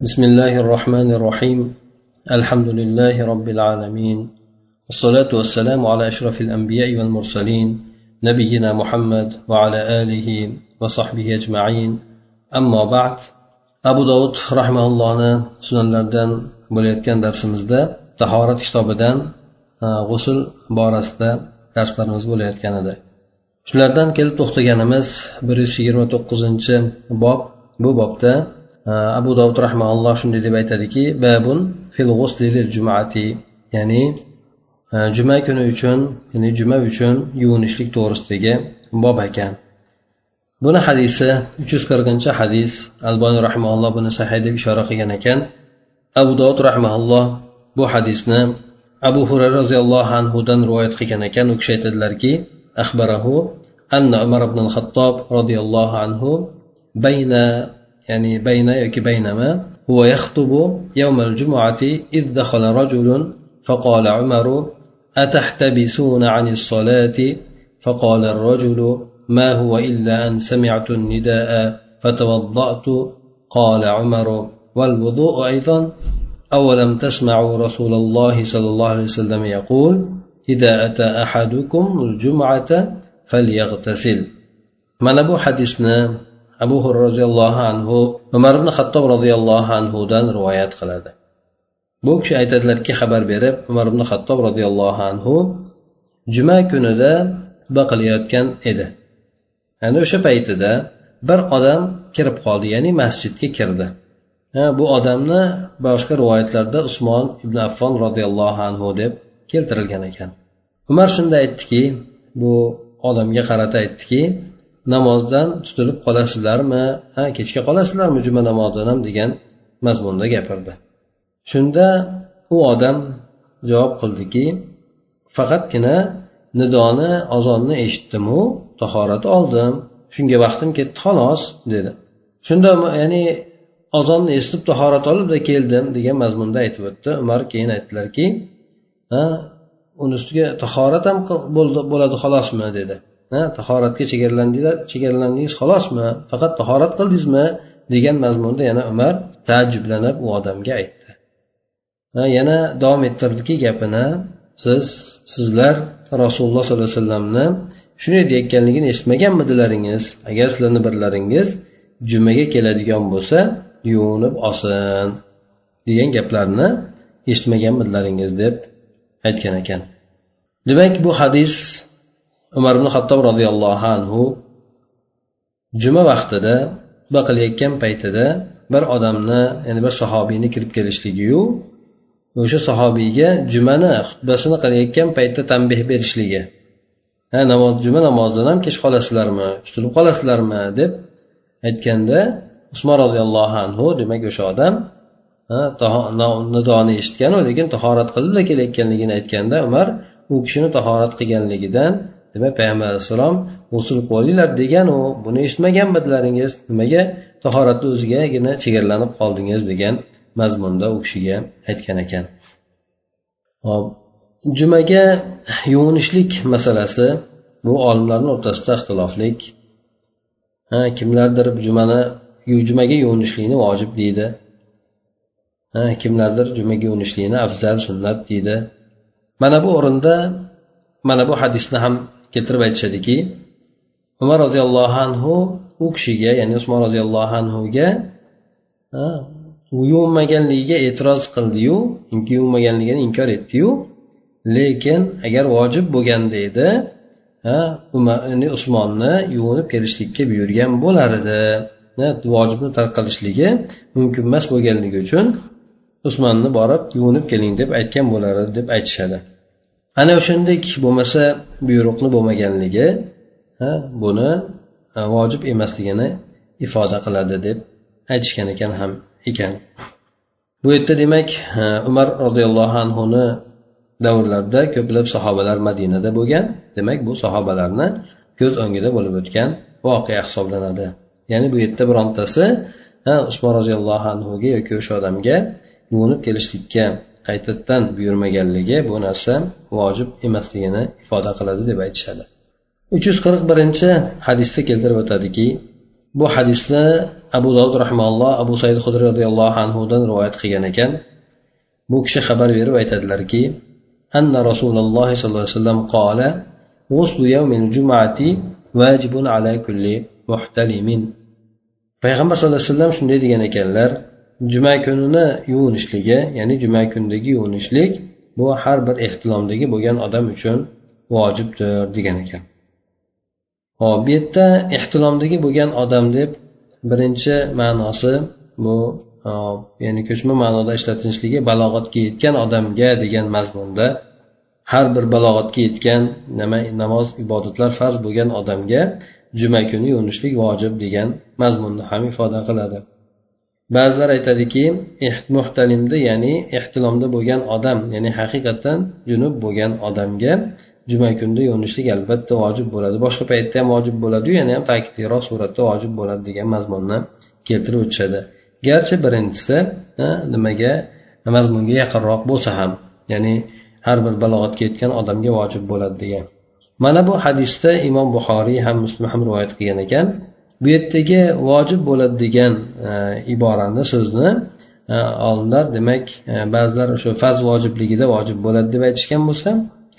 بسم الله الرحمن الرحيم الحمد لله رب العالمين الصلاة والسلام على أشرف الأنبياء والمرسلين نبينا محمد وعلى آله وصحبه أجمعين أما بعد أبو داود رحمه الله sunanlardan bo'layotgan darsimizda tahorat kitobidan g'usul borasida darslarimiz bo'layotgan edi shulardan kelib to'xtaganimiz bir yuz yigirma to'qqizinchi bob bu bobda abu dovud rahmaulloh shunday deb aytadiki babun fil jumati ya'ni juma kuni uchun ya'ni juma uchun yuvinishlik to'g'risidagi bob ekan buni hadisi uch yuz qirqinchi hadis alboniy rahmaulloh buni sahiy deb ishora qilgan ekan abu dovud rahmaulloh bu hadisni abu hurayra roziyallohu anhudan rivoyat qilgan ekan u kishi aytadilarki أخبره أن عمر بن الخطاب رضي الله عنه بين يعني بين يكي بينما هو يخطب يوم الجمعة إذ دخل رجل فقال عمر أتحتبسون عن الصلاة؟ فقال الرجل ما هو إلا أن سمعت النداء فتوضأت. قال عمر والوضوء أيضا؟ أولم تسمعوا رسول الله صلى الله عليه وسلم يقول إذا أتى أحدكم الجمعة فليغتسل. من أبو حديثنا؟ Abu hurra roziyallohu anhu umar ibn hattob roziyallohu anhudan rivoyat qiladi. Bu kishi aytadilarki xabar berib umar ibn hattob roziyallohu anhu juma kunida xutba qilayotgan edi. Ya'ni o'sha paytida bir odam kirib qoldi ya'ni masjidga kirdi. Ha, bu odamni boshqa rivoyatlarda usmon ibn affon roziyallohu anhu deb keltirilgan ekan. Umar shunda aytdiki bu odamga qarata aytdiki namozdan tutilib qolasizlarmi? Ha kechga qolasizlarmi juma namozidan ham degan mazmunda gapirdi. Shunda u odam javob qildiki faqatgina nidoni azonni eshitdimu tahorat oldim shunga vaqtim ketdi xolos dedi. Shunda ya'ni ozonni eshitib tahorat olibda keldim degan mazmunda aytib o'tdi. Umar keyin aytdilarki ha uni ustiga tahorat ham bo'ladi xolosmi dedi. Tahoratga chegaralandingiz xolosmi faqat tahorat qildingizmi? degan mazmunda yana umar taajjublanib u odamga aytdi. Yana davom ettirdiki gapini siz sizlar rasululloh sollallohu alayhi vasallamni shunday deyayotganligini eshitmaganmidilaringiz agar sizlarni birlaringiz jumaga keladigan bo'lsa yuvinib olsin degan gaplarni eshitmaganmidilaringiz deb aytgan ekan. Demak bu hadis umar ibn hattob roziyallohu anhu juma vaqtida xutba qilayotgan paytida bir odamni ya'ni bir sahobiyni kirib kelishligiyu o'sha sahobiyga jumani xutbasini qilayotgan paytda tanbeh berishligi. Ha namoz juma namozidan ham kech qolasizlarmi tutilib qolasizlarmi deb aytganda usmon roziyallohu anhu demak o'sha odam nidoni eshitganu lekin tahorat qilibla kelayotganligini aytganda umar u kishini tahorat qilganligidan demak payg'ambar alayhissalom g'usul qilib olinglar deganu buni eshitmaganmidilaringiz nimaga tahoratni o'zigagina chegaralanib qoldingiz? degan mazmunda u kishiga aytgan ekan. Hop jumaga yuvinishlik masalasi bu olimlarni o'rtasida ixtiloflik. Ha kimlardir jumani jumaga yuvinishlikni vojib deydi. Ha kimlardir jumaga yuvinishlikni afzal sunnat deydi. Mana bu o'rinda mana bu hadisni ham keltirib aytishadiki umar roziyallohu anhu u kishiga ya'ni usmon roziyallohu anhuga yuvinmaganligiga e'tiroz qildiyu yuvinmaganligini inkor etdiyu. Lekin agar vojib bo'lganda edi ya'ni usmonni yuvinib kelishlikka buyurgan bo'lar edi. Vojibni tark qilishligi mumkin emas bo'lganligi uchun usmonni borib yuvinib keling deb aytgan bo'lar edi deb aytishadi. Ana o'shandek bo'lmasa buyruqni bo'lmaganligi buni vojib emasligini ifoda qiladi deb aytishgan ekan ham ekan. Bu yerda demak umar roziyallohu anhuni davrlarida ko'plab sahobalar madinada bo'lgan. Demak bu sahobalarni ko'z o'ngida bo'lib o'tgan voqea hisoblanadi. Ya'ni bu yerda birontasi usmon roziyallohu anhuga yoki o'sha odamga yuvinib kelishlikka qaytadan buyurmaganligi bu narsa vojib emasligini ifoda qiladi deb aytishadi uch yuz qirq birinchi hadisda keltirib o'tadiki bu hadisni abu dovud rahmaulloh abu said hudriy roziyallohu anhudan rivoyat qilgan ekan bu kishi xabar berib aytadilarki أن رسول الله صلى الله عليه وسلم قال غسل يوم الجمعة واجب على كل محتلم payg'ambar sallallohu alayhi vasallam shunday degan ekanlar juma kunini yuvinishligi ya'ni juma kundagi yuvinishlik bu har bir ehtilomdagi bo'lgan odam uchun vojibdir degan ekan. Hop bu yerda ehtilomdagi bo'lgan odam deb birinchi ma'nosi bu ya'ni ko'chma ma'noda ishlatilishligi balog'atga yetgan odamga degan mazmunda har bir balog'atga yetgan nima namoz ibodatlar farz bo'lgan odamga juma kuni yuvinishlik vojib degan mazmunni ham ifoda qiladi. Ba'zilar aytadiki muhtalimda ya'ni ehtilomda bo'lgan odam ya'ni haqiqatdan junub bo'lgan odamga juma kunida yuvinishlik albatta vojib bo'ladi. Boshqa paytda ham vojib bo'ladiyu yana ham ta'kidliroq suratda vojib bo'ladi degan mazmunni keltirib o'tishadi. Garchi birinchisi nimaga? Mazmunga yaqinroq bo'lsa ham ya'ni har bir balog'atga yetgan odamga vojib bo'ladi degan. Mana bu hadisda imom buxoriy ham muslim ham rivoyat qilgan ekan. Bu yerdagi vojib bo'ladi degan e, iborani so'zni e, olimlar demak e, ba'zilar o'sha farz vojibligida vojib bo'ladi deb aytishgan bo'lsa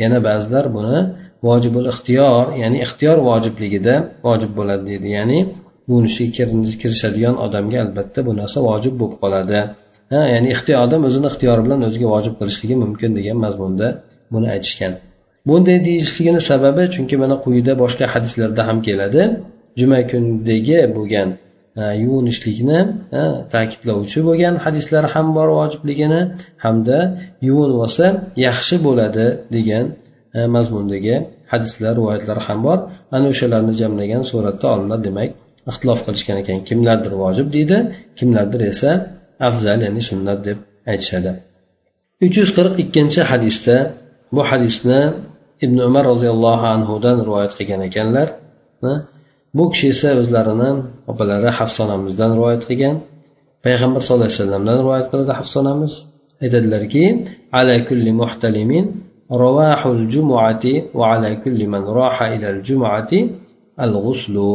yana ba'zilar buni vojibul ixtiyor ya'ni ixtiyor vojibligida vojib bo'ladi deydi. Ya'ni yuvinishga kirishadigan odamga albatta bu narsa vojib bo'lib qoladi. Ha ya'ni ixtiyor odam o'zini ixtiyori bilan o'ziga vojib qilishligi mumkin degan mazmunda buni aytishgan. Bunday deyishligini sababi chunki mana quyida boshqa hadislarda ham keladi. Juma kunidagi bo'lgan yuvinishlikni ta'kidlovchi bo'lgan hadislar ham bor vojibligini hamda yuvinib olsa yaxshi bo'ladi degan mazmundagi hadislar rivoyatlar ham bor. Ana o'shalarni jamlagan suratda olimlar demak ixtilof qilishgan ekan. Kimlardir vojib deydi kimlardir esa afzal ya'ni sunnat deb aytishadi. Uch yuz qirq ikkinchi hadisda bu hadisni ibn umar roziyallohu anhudan rivoyat qilgan ekanlar bu kishi esa o'zlarini opalari hafsonamizdan rivoyat qilgan. Payg'ambar sallallohu alayhi vasallamdan rivoyat qiladi hafsonamiz aytadilarki ala kulli muhtalimin ravahul jumuati va ala kulli man roha ilal jumuati al g'uslu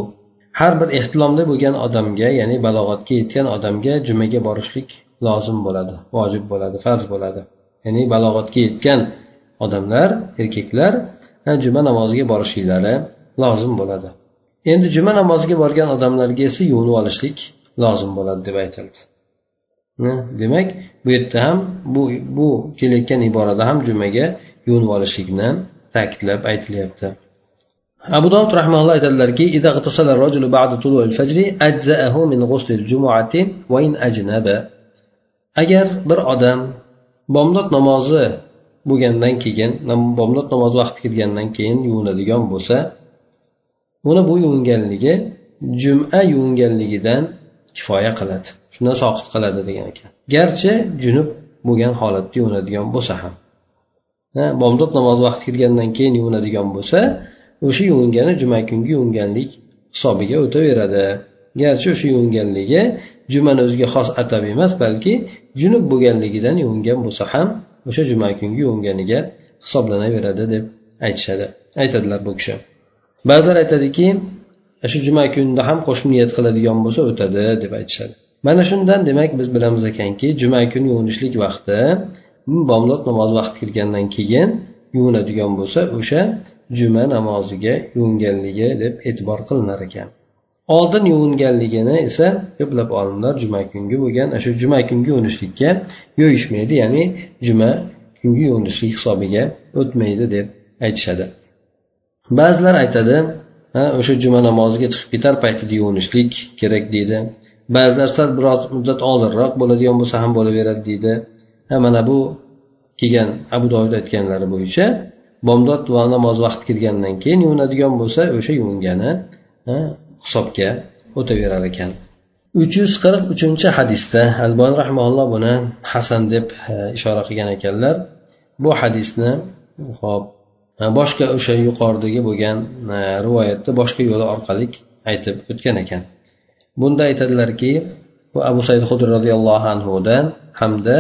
har bir ehtilomda bo'lgan odamga ya'ni balog'atga yetgan odamga jumaga borishlik lozim bo'ladi vojib bo'ladi farz bo'ladi. Ya'ni balog'atga yetgan odamlar erkaklar juma namoziga borishliklari lozim bo'ladi. Endi juma namoziga borgan odamlarga esa yuvinib olishlik lozim bo'ladi deb aytildi. Demak bu yerda ham bu bu kelayotgan iborada ham jumaga yuvinib olishlikni ta'kidlab aytilyapti. Abu dovud rahmaulloh aytadilarki agar bir odam bomdod namozi bo'lgandan keyin bomdod namozi vaqti kirgandan keyin yuvinadigan bo'lsa uni bu yuvinganligi juma yuvinganligidan kifoya qiladi. Shundan soqit qiladi degan ekan. Garchi junub bo'lgan holatda yuvinadigan bo'lsa ham. Bomdod namozi vaqti kirgandan keyin yuvinadigan bo'lsa o'sha yuvingani juma kungi yuvinganlik hisobiga o'taveradi. Garchi o'sha yuvinganligi jumani o'ziga xos atab emas balki junub bo'lganligidan yuvingan bo'lsa ham o'sha juma kungi yuvinganiga hisoblanaveradi deb aytishadi. Aytadilar bu kishi. Ba'zilar aytadiki e, shu juma kunida ham qo'shni niyat qiladigan bo'lsa o'tadi deb aytishadi. Mana shundan demak biz bilamiz ekanki juma kuni yuvinishlik vaqti mm, bomdod namozi vaqti kirgandan keyin yuvinadigan bo'lsa o'sha juma namoziga yuvinganligi deb e'tibor qilinar ekan. Oldin yuvinganligini esa ko'plab olimlar juma kungi bo'lgan e, shu juma kungi yuvinishlikka yo'yishmaydi ya'ni juma kungi yuvinishlik hisobiga o'tmaydi deb aytishadi. Ba'zilar aytadi o'sha juma namoziga chiqib ketar paytida yuvinishlik kerak deydi. Ba'zilar sal biroz muddat oldinroq bo'ladigan bo'lsa ham bo'laveradi deydi. Mana bu kelgan abu dovud aytganlari bo'yicha bomdod va namoz vaqti kirgandan keyin yuvinadigan bo'lsa o'sha yuvingani hisobga o'taverar ekan. uch yuz qirq uchinchi hadisda albon rahmaulloh buni hasan deb e, ishora qilgan ekanlar. Bu hadisni hop boshqa o'sha yuqoridagi bo'lgan e, rivoyatda boshqa yo'li orqali aytib o'tgan ekan bunda aytadilarki bu abu said hudri roziyallohu anhudan hamda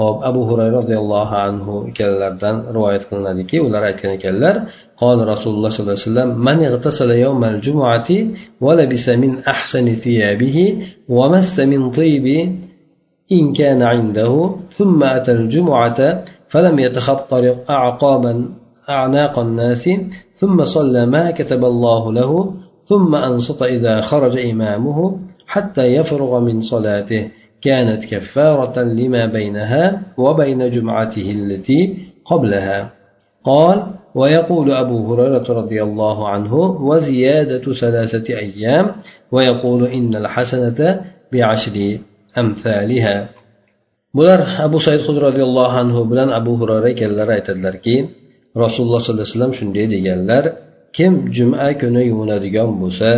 hop abu hurayra roziyallohu anhu ikkalalaridan rivoyat qilinadiki ular aytgan ekanlar قال رسول الله صلى الله عليه وسلم من اغتسل يوم الجمعة ولبس من أحسن ثيابه ومس من طيب إن كان عنده ثم أتى الجمعة فلم يتخطر أعقابا أعناق الناس ثم صلى ما كتب الله له ثم أنصت إذا خرج إمامه حتى يفرغ من صلاته. كانت كفارة لما بينها وبين جمعته التي قبلها. قال ويقول أبو هريرة رضي الله عنه وزيادة ثلاثة أيام ويقول إن الحسنة بعشر أمثالها. bular abu said hud roziyallohu anhu bilan abu hurayra ekanlari aytadilarki rasululloh sollallohu alayhi vasallam shunday deganlar kim juma kuni yuvinadigan bo'lsa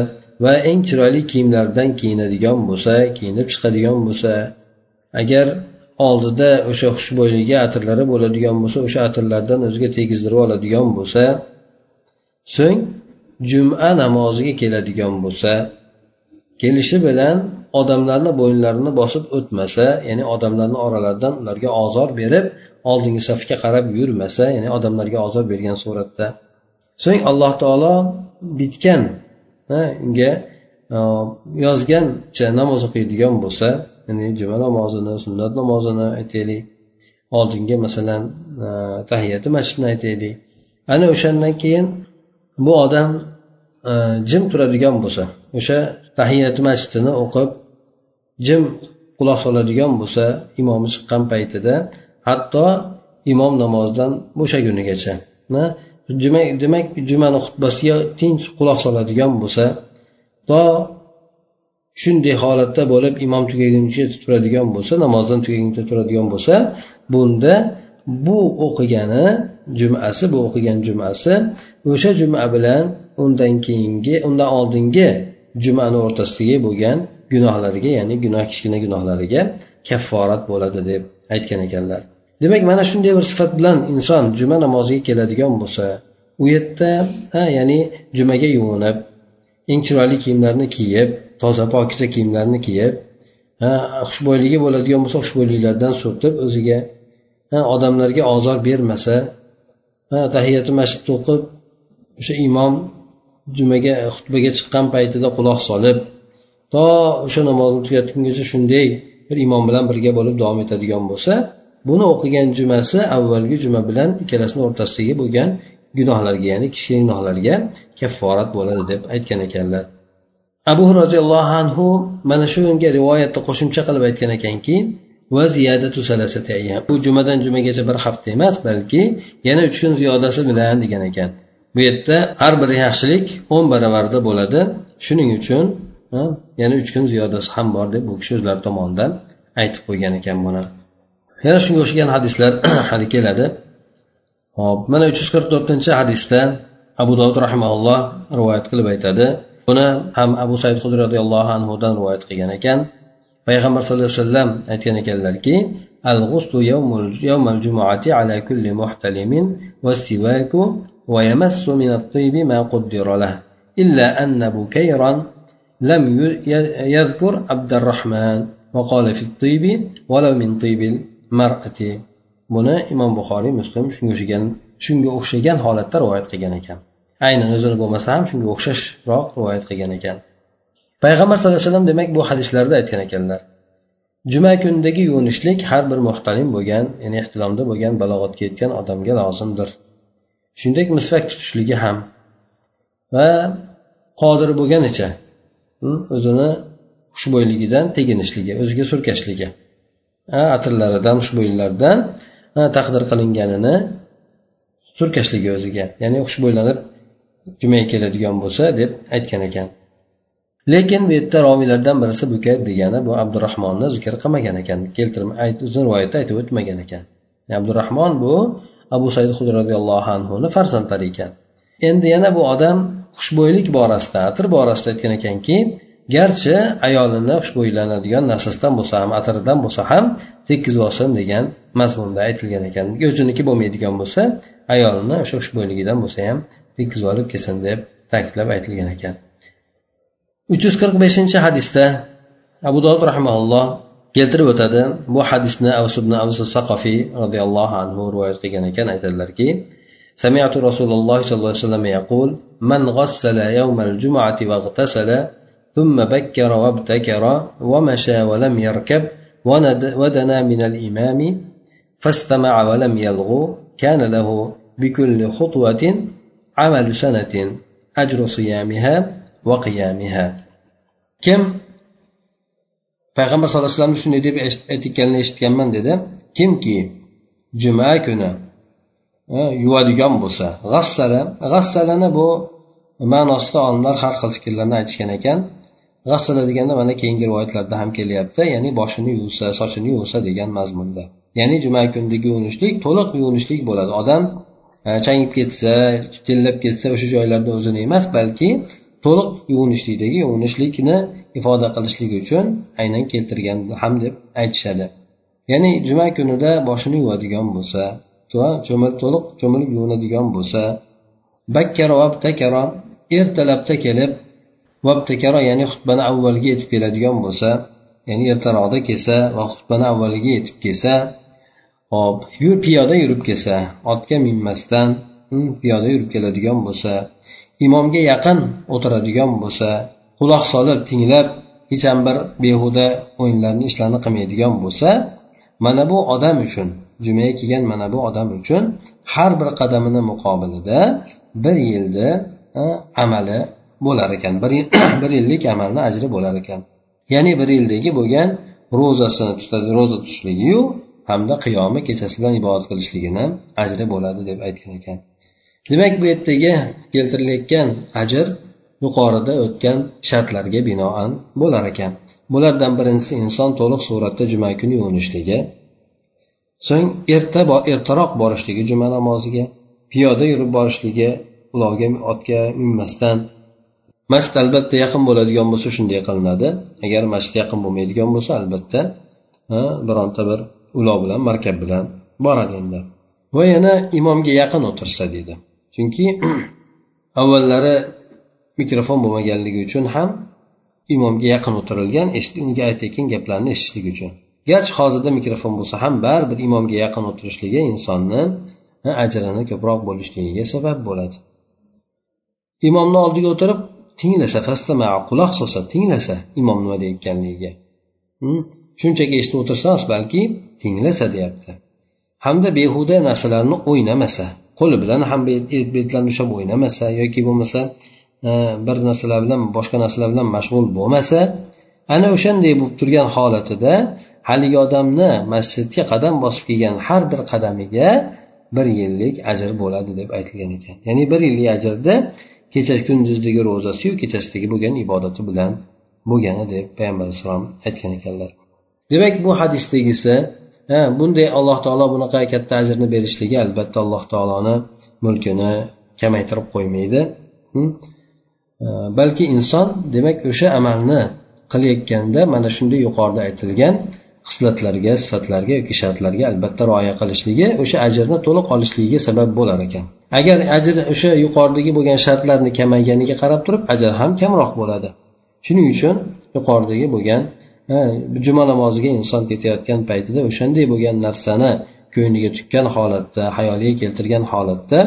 va eng chiroyli kiyimlardan kiyinadigan bo'lsa kiyinib chiqadigan bo'lsa agar oldida o'sha xushbo'yligi atirlari bo'ladigan bo'lsa o'sha atirlardan o'ziga tegizdirib oladigan bo'lsa so'ng juma namoziga keladigan bo'lsa kelishi bilan odamlarni bo'yinlarini bosib o'tmasa ya'ni odamlarni oralaridan ularga ozor berib oldingi safga qarab yurmasa ya'ni odamlarga azob bergan suratda. So'ng alloh taolo bitgan unga e, yozgancha namoz o'qiydigan bo'lsa ya'ni juma namozini sunnat namozini aytaylik. Oldingi masalan e, tahiyati masjidni aytaylik. Ana o'shandan keyin bu odam e, jim turadigan bo'lsa o'sha tahiyati masjidini o'qib jim quloq soladigan bo'lsa imomi chiqqan paytida hatto imom namozidan bo'shagunigacha demak demak jumani xutbasiga tinch quloq soladigan bo'lsa to shunday holatda bo'lib imom tugaguncha turadigan bo'lsa namozdan tugaguncha turadigan bo'lsa bunda bu o'qigani jumasi bu o'qigan jumasi o'sha juma bilan undan keyingi undan oldingi jumani o'rtasidagi bo'lgan gunohlariga ya'ni gunoh kichkina gunohlariga kafforat bo'ladi deb aytgan ekanlar. Demak mana shunday bir sifat bilan inson juma namoziga keladigan bo'lsa u yerda ha ya'ni jumaga yuvinib eng chiroyli kiyimlarni kiyib toza pokiza kiyimlarni kiyib xushbo'yligi bo'ladigan bo'lsa xushbo'yliklardan surtib o'ziga odamlarga ozor bermasa tahiyati masjidda o'qib o'sha imom jumaga xutbaga chiqqan paytida quloq solib to o'sha namozni tugatgungacha shunday bir imom bilan birga bo'lib davom etadigan bo'lsa buni o'qigan jumasi avvalgi juma bilan ikkalasini o'rtasidagi bo'lgan gunohlarga ya'ni kichkina gunohlarga kafforat bo'ladi deb aytgan ekanlar. Abu roziyallohu anhu mana shunga rivoyatda qo'shimcha qilib aytgan ekanki bu jumadan jumagacha bir hafta emas balki yana uch kun ziyodasi bilan degan ekan. Bu yerda har bir yaxshilik o'n baravarda bo'ladi. Shuning uchun yana uch kun ziyodasi ham bor deb bu kishi o'zlari tomonidan aytib qo'ygan ekan buni yana shunga o'xshagan hadislar hali keladi hop mana uch yuz qirq to'rtinchi hadisda abu dovud rahimaulloh rivoyat qilib aytadi buni ham abu said hudri roziyallohu anhudan rivoyat qilgan ekan payg'ambar sallallohu alayhi vasallam aytgan ekanlarki الغسل يوم يوم الجمعة على كل محتلم والسواك ويمس من الطيب ما قدر له إلا أن بكيرا لم يذكر عبد الرحمن وقال في الطيب ولو من طيب المرأة buni imom buxoriy muslim shunga o'xshagan shunga o'xshagan holatda rivoyat qilgan ekan aynan o'zini bo'lmasa ham shunga o'xshashroq rivoyat qilgan ekan payg'ambar sallallohu alayhi vasallam demak bu hadislarda aytgan ekanlar juma kunidagi yuvinishlik har bir muhtalim bo'lgan ya'ni ehtilomda bo'lgan balog'atga yetgan odamga lozimdir shuningdek misvak tutishligi ham va qodir bo'lganicha o'zini xushbo'yligidan teginishligi o'ziga surkashligi. Atirlaridan xushbo'ylardan taqdir qilinganini surkashligi o'ziga. Ya'ni xushbo'ylanib jumaga keladigan bo'lsa deb aytgan ekan. Lekin bu yerda roviylardan birisi buka degani bu abdurahmonni zikr qilmagan ekan. Keltirib rivoyatda aytib o'tmagan ekan. Abdurahmon bu abu said hud roziyallohu anhuni farzandlari ekan. Endi yana bu odam xushbo'ylik borasida atir borasida aytgan ekanki garchi ayolini xushbo'ylanadigan narsasidan bo'lsa ham atiridan bo'lsa ham tekkizib olsin degan mazmunda aytilgan ekan. O'ziniki bo'lmaydigan bo'lsa ayolini o'sha xushbo'yligidan bo'lsa ham tekkizib olib kelsin deb ta'kidlab aytilgan ekan. Uch yuz qirq beshinchi hadisda abu dovud rahmaulloh keltirib o'tadi. Bu hadisni avs ibn avs saqofiy roziyallohu anhu rivoyat qilgan ekan aytadilarki سمعت رسول الله صلى الله عليه وسلم يقول من غسل يوم الجمعة واغتسل ثم بكر وابتكر ومشى ولم يركب ودنا من الإمام فاستمع ولم يلغو كان له بكل خطوة عمل سنة أجر صيامها وقيامها. كم؟ payg'ambar sallallohu alayhi vasallam shunday deb aytganini eshitganman dedi kimki juma kuni yuvadigan bo'lsa. G'assala g'assalani bu ma'nosida olimlar har xil fikrlarni aytishgan ekan. G'assala deganda mana keyingi rivoyatlarda ham kelyapti ya'ni boshini yuvsa sochini yuvsa degan mazmunda. Ya'ni juma kunidagi yuvinishlik to'liq yuvinishlik bo'ladi. Odam e, changib ketsa tellab ketsa o'sha joylarda o'zini emas balki to'liq yuvinishlikdagi yuvinishlikni ifoda qilishlik uchun aynan keltirgan ham deb aytishadi. Ya'ni juma kunida boshini yuvadigan bo'lsa to'liq cho'milib yuvinadigan bo'lsa bakkaro vabtakaro ertalabda kelib vabtakaro ya'ni xutbani avvaliga yetib keladigan bo'lsa ya'ni ertaroqda kelsa va xutbani avvaliga yetib kelsa hop piyoda yurib kelsa otga minmasdan piyoda yurib keladigan bo'lsa imomga yaqin o'tiradigan bo'lsa quloq solib tinglab hech ham bir behuda o'yinlarni ishlarni qilmaydigan bo'lsa mana bu odam uchun jumaga kelgan mana bu odam uchun har bir qadamini muqobilida bir yilni amali bo'lar ekan. Bir, bir yillik amalni ajri bo'lar ekan. Ya'ni bir yildagi bo'lgan ro'zasini tutadi ro'za tutishligiyu hamda qiyomi kechasi bilan ibodat qilishligini ajri bo'ladi deb aytgan ekan. Demak bu yerdagi keltirilayotgan ajr yuqorida o'tgan shartlarga binoan bo'lar ekan. Bulardan birinchisi inson to'liq suratda juma kuni yuvinishligi so'ng erta ertaroq borishligi juma namoziga piyoda yurib borishligi ulovga otga minmasdan. Masjid albatta yaqin bo'ladigan bo'lsa shunday qilinadi. Agar masjid yaqin bo'lmaydigan bo'lsa albatta bironta bir ulov bilan markab bilan boradi endi. Va yana imomga yaqin o'tirsa deydi. Chunki avvallari mikrofon bo'lmaganligi uchun ham imomga yaqin o'tirilgan unga aytayotgan gaplarni eshitishlik uchun. Garchi hozirda mikrofon bo'lsa ham baribir imomga yaqin o'tirishligi insonni ajrini ko'proq bo'lishligiga sabab bo'ladi. Imomni oldiga o'tirib tinglasa quloq solsa tinglasa imom nima deyayotganligiga hm? shunchaki eshitib o'tirsa balki tinglasa deyapti. Hamda behuda narsalarni o'ynamasa qo'li bilan ham e, betlarni ushlab o'ynamasa yoki bo'lmasa bir narsalar bilan boshqa narsalar bilan mashg'ul bo'lmasa ana o'shanday bo'lib turgan holatida haligi odamni masjidga qadam bosib kelgan har bir qadamiga bir yillik ajr bo'ladi deb aytilgan ekan. Ya'ni bir yillik ajrda kecha kunduzdagi ro'zasiyu kechasidagi bo'lgan ibodati bilan bo'lgani deb payg'ambar alayhissalom aytgan ekanlar. Demak bu hadisdagisi bunday alloh taolo bunaqa katta ajrni berishligi albatta alloh taoloni mulkini kamaytirib qo'ymaydi. Balki inson demak o'sha amalni qilayotganda mana shunday yuqorida aytilgan xislatlarga sifatlarga yoki shartlarga albatta rioya qilishligi o'sha ajrni to'liq olishligiga sabab bo'lar ekan. Agar ajr o'sha yuqoridagi bo'lgan shartlarni kamayganiga qarab turib ajr ham kamroq bo'ladi. Shuning uchun yuqoridagi bo'lgan juma namoziga inson ketayotgan paytida o'shanday bo'lgan narsani ko'ngliga tukkan holatda hayoliga keltirgan holatda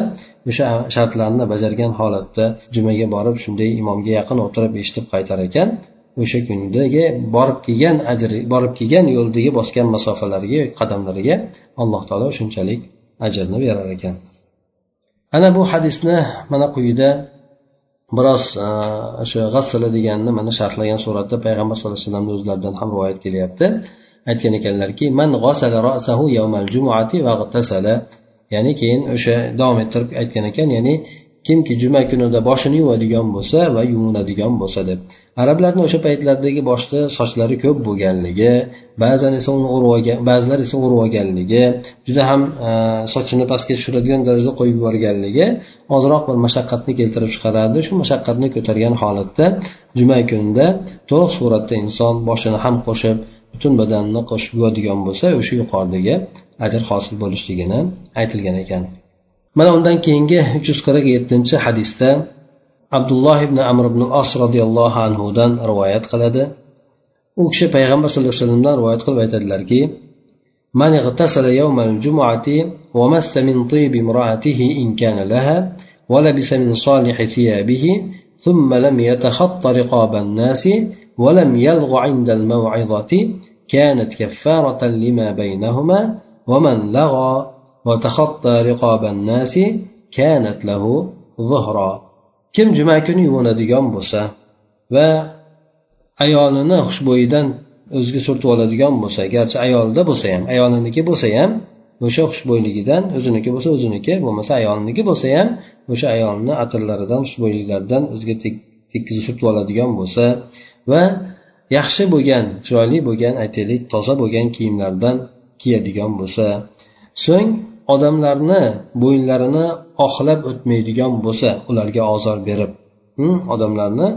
o'sha shartlarni bajargan holatda jumaga borib shunday imomga yaqin o'tirib eshitib qaytar ekan o'sha kundagi borib kelgan ajri borib kelgan yo'ldagi bosgan masofalariga qadamlariga alloh taolo shunchalik ajrni berar ekan. Ana bu hadisni mana quyida biroz o'sha g'assala deganni mana sharhlagan suratda payg'ambar sallallohu alayhi vasallamni o'zlaridan ham rivoyat kelyapti. Aytgan ekanlarki man rasahu yawmal jumuati va ya'ni keyin o'sha davom ettirib aytgan ekan ya'ni kimki juma kunida boshini yuvadigan bo'lsa va yuvinadigan bo'lsa deb. Arablarni o'sha paytlardagi boshda sochlari ko'p bo'lganligi ba'zan esa uni urib olgan ba'zilar esa urib olganligi juda ham e, sochini pastga tushiradigan darajada qo'yib yuborganligi ozroq bir mashaqqatni keltirib chiqarardi. Shu mashaqqatni ko'targan holatda juma kunida to'liq suratda inson boshini ham qo'shib butun badanini qo'shib yuvadigan bo'lsa o'sha yuqoridagi ajr hosil bo'lishligini aytilgan ekan. Mana undan keyingi uch yuz qirq yettinchi hadisda abdulloh ibn amr ibn os roziyallohu anhudan rivoyat qiladi u kishi payg'ambar sallallohu alayhi vasallamdan rivoyat qilib aytadilarki من اغتسل يوم الجمعة ومس من طيب امرأته إن كان لها ولبس من صالح ثيابه ثم لم يتخط رقاب الناس ولم يلغ عند الموعظة كانت كفارة لما بينهما ومن لغى وتخطى رقاب الناس كانت له ظهرا kim juma kuni yuvinadigan bo'lsa va ayolini xushbo'yidan o'ziga surtib oladigan bo'lsa garchi ayolida bo'lsa ham ayoliniki bo'lsa ham o'sha xushbo'yligidan o'ziniki bo'lsa o'ziniki bo'lmasa ayoliniki bo'lsa ham o'sha ayolni atirlaridan xushbo'yliklaridan o'ziga tekkizib surtib oladigan bo'lsa va yaxshi bo'lgan chiroyli bo'lgan aytaylik toza bo'lgan kiyimlardan kiyadigan bo'lsa so'ng odamlarni bo'yinlarini oxlab o'tmaydigan bo'lsa ularga ozor berib odamlarni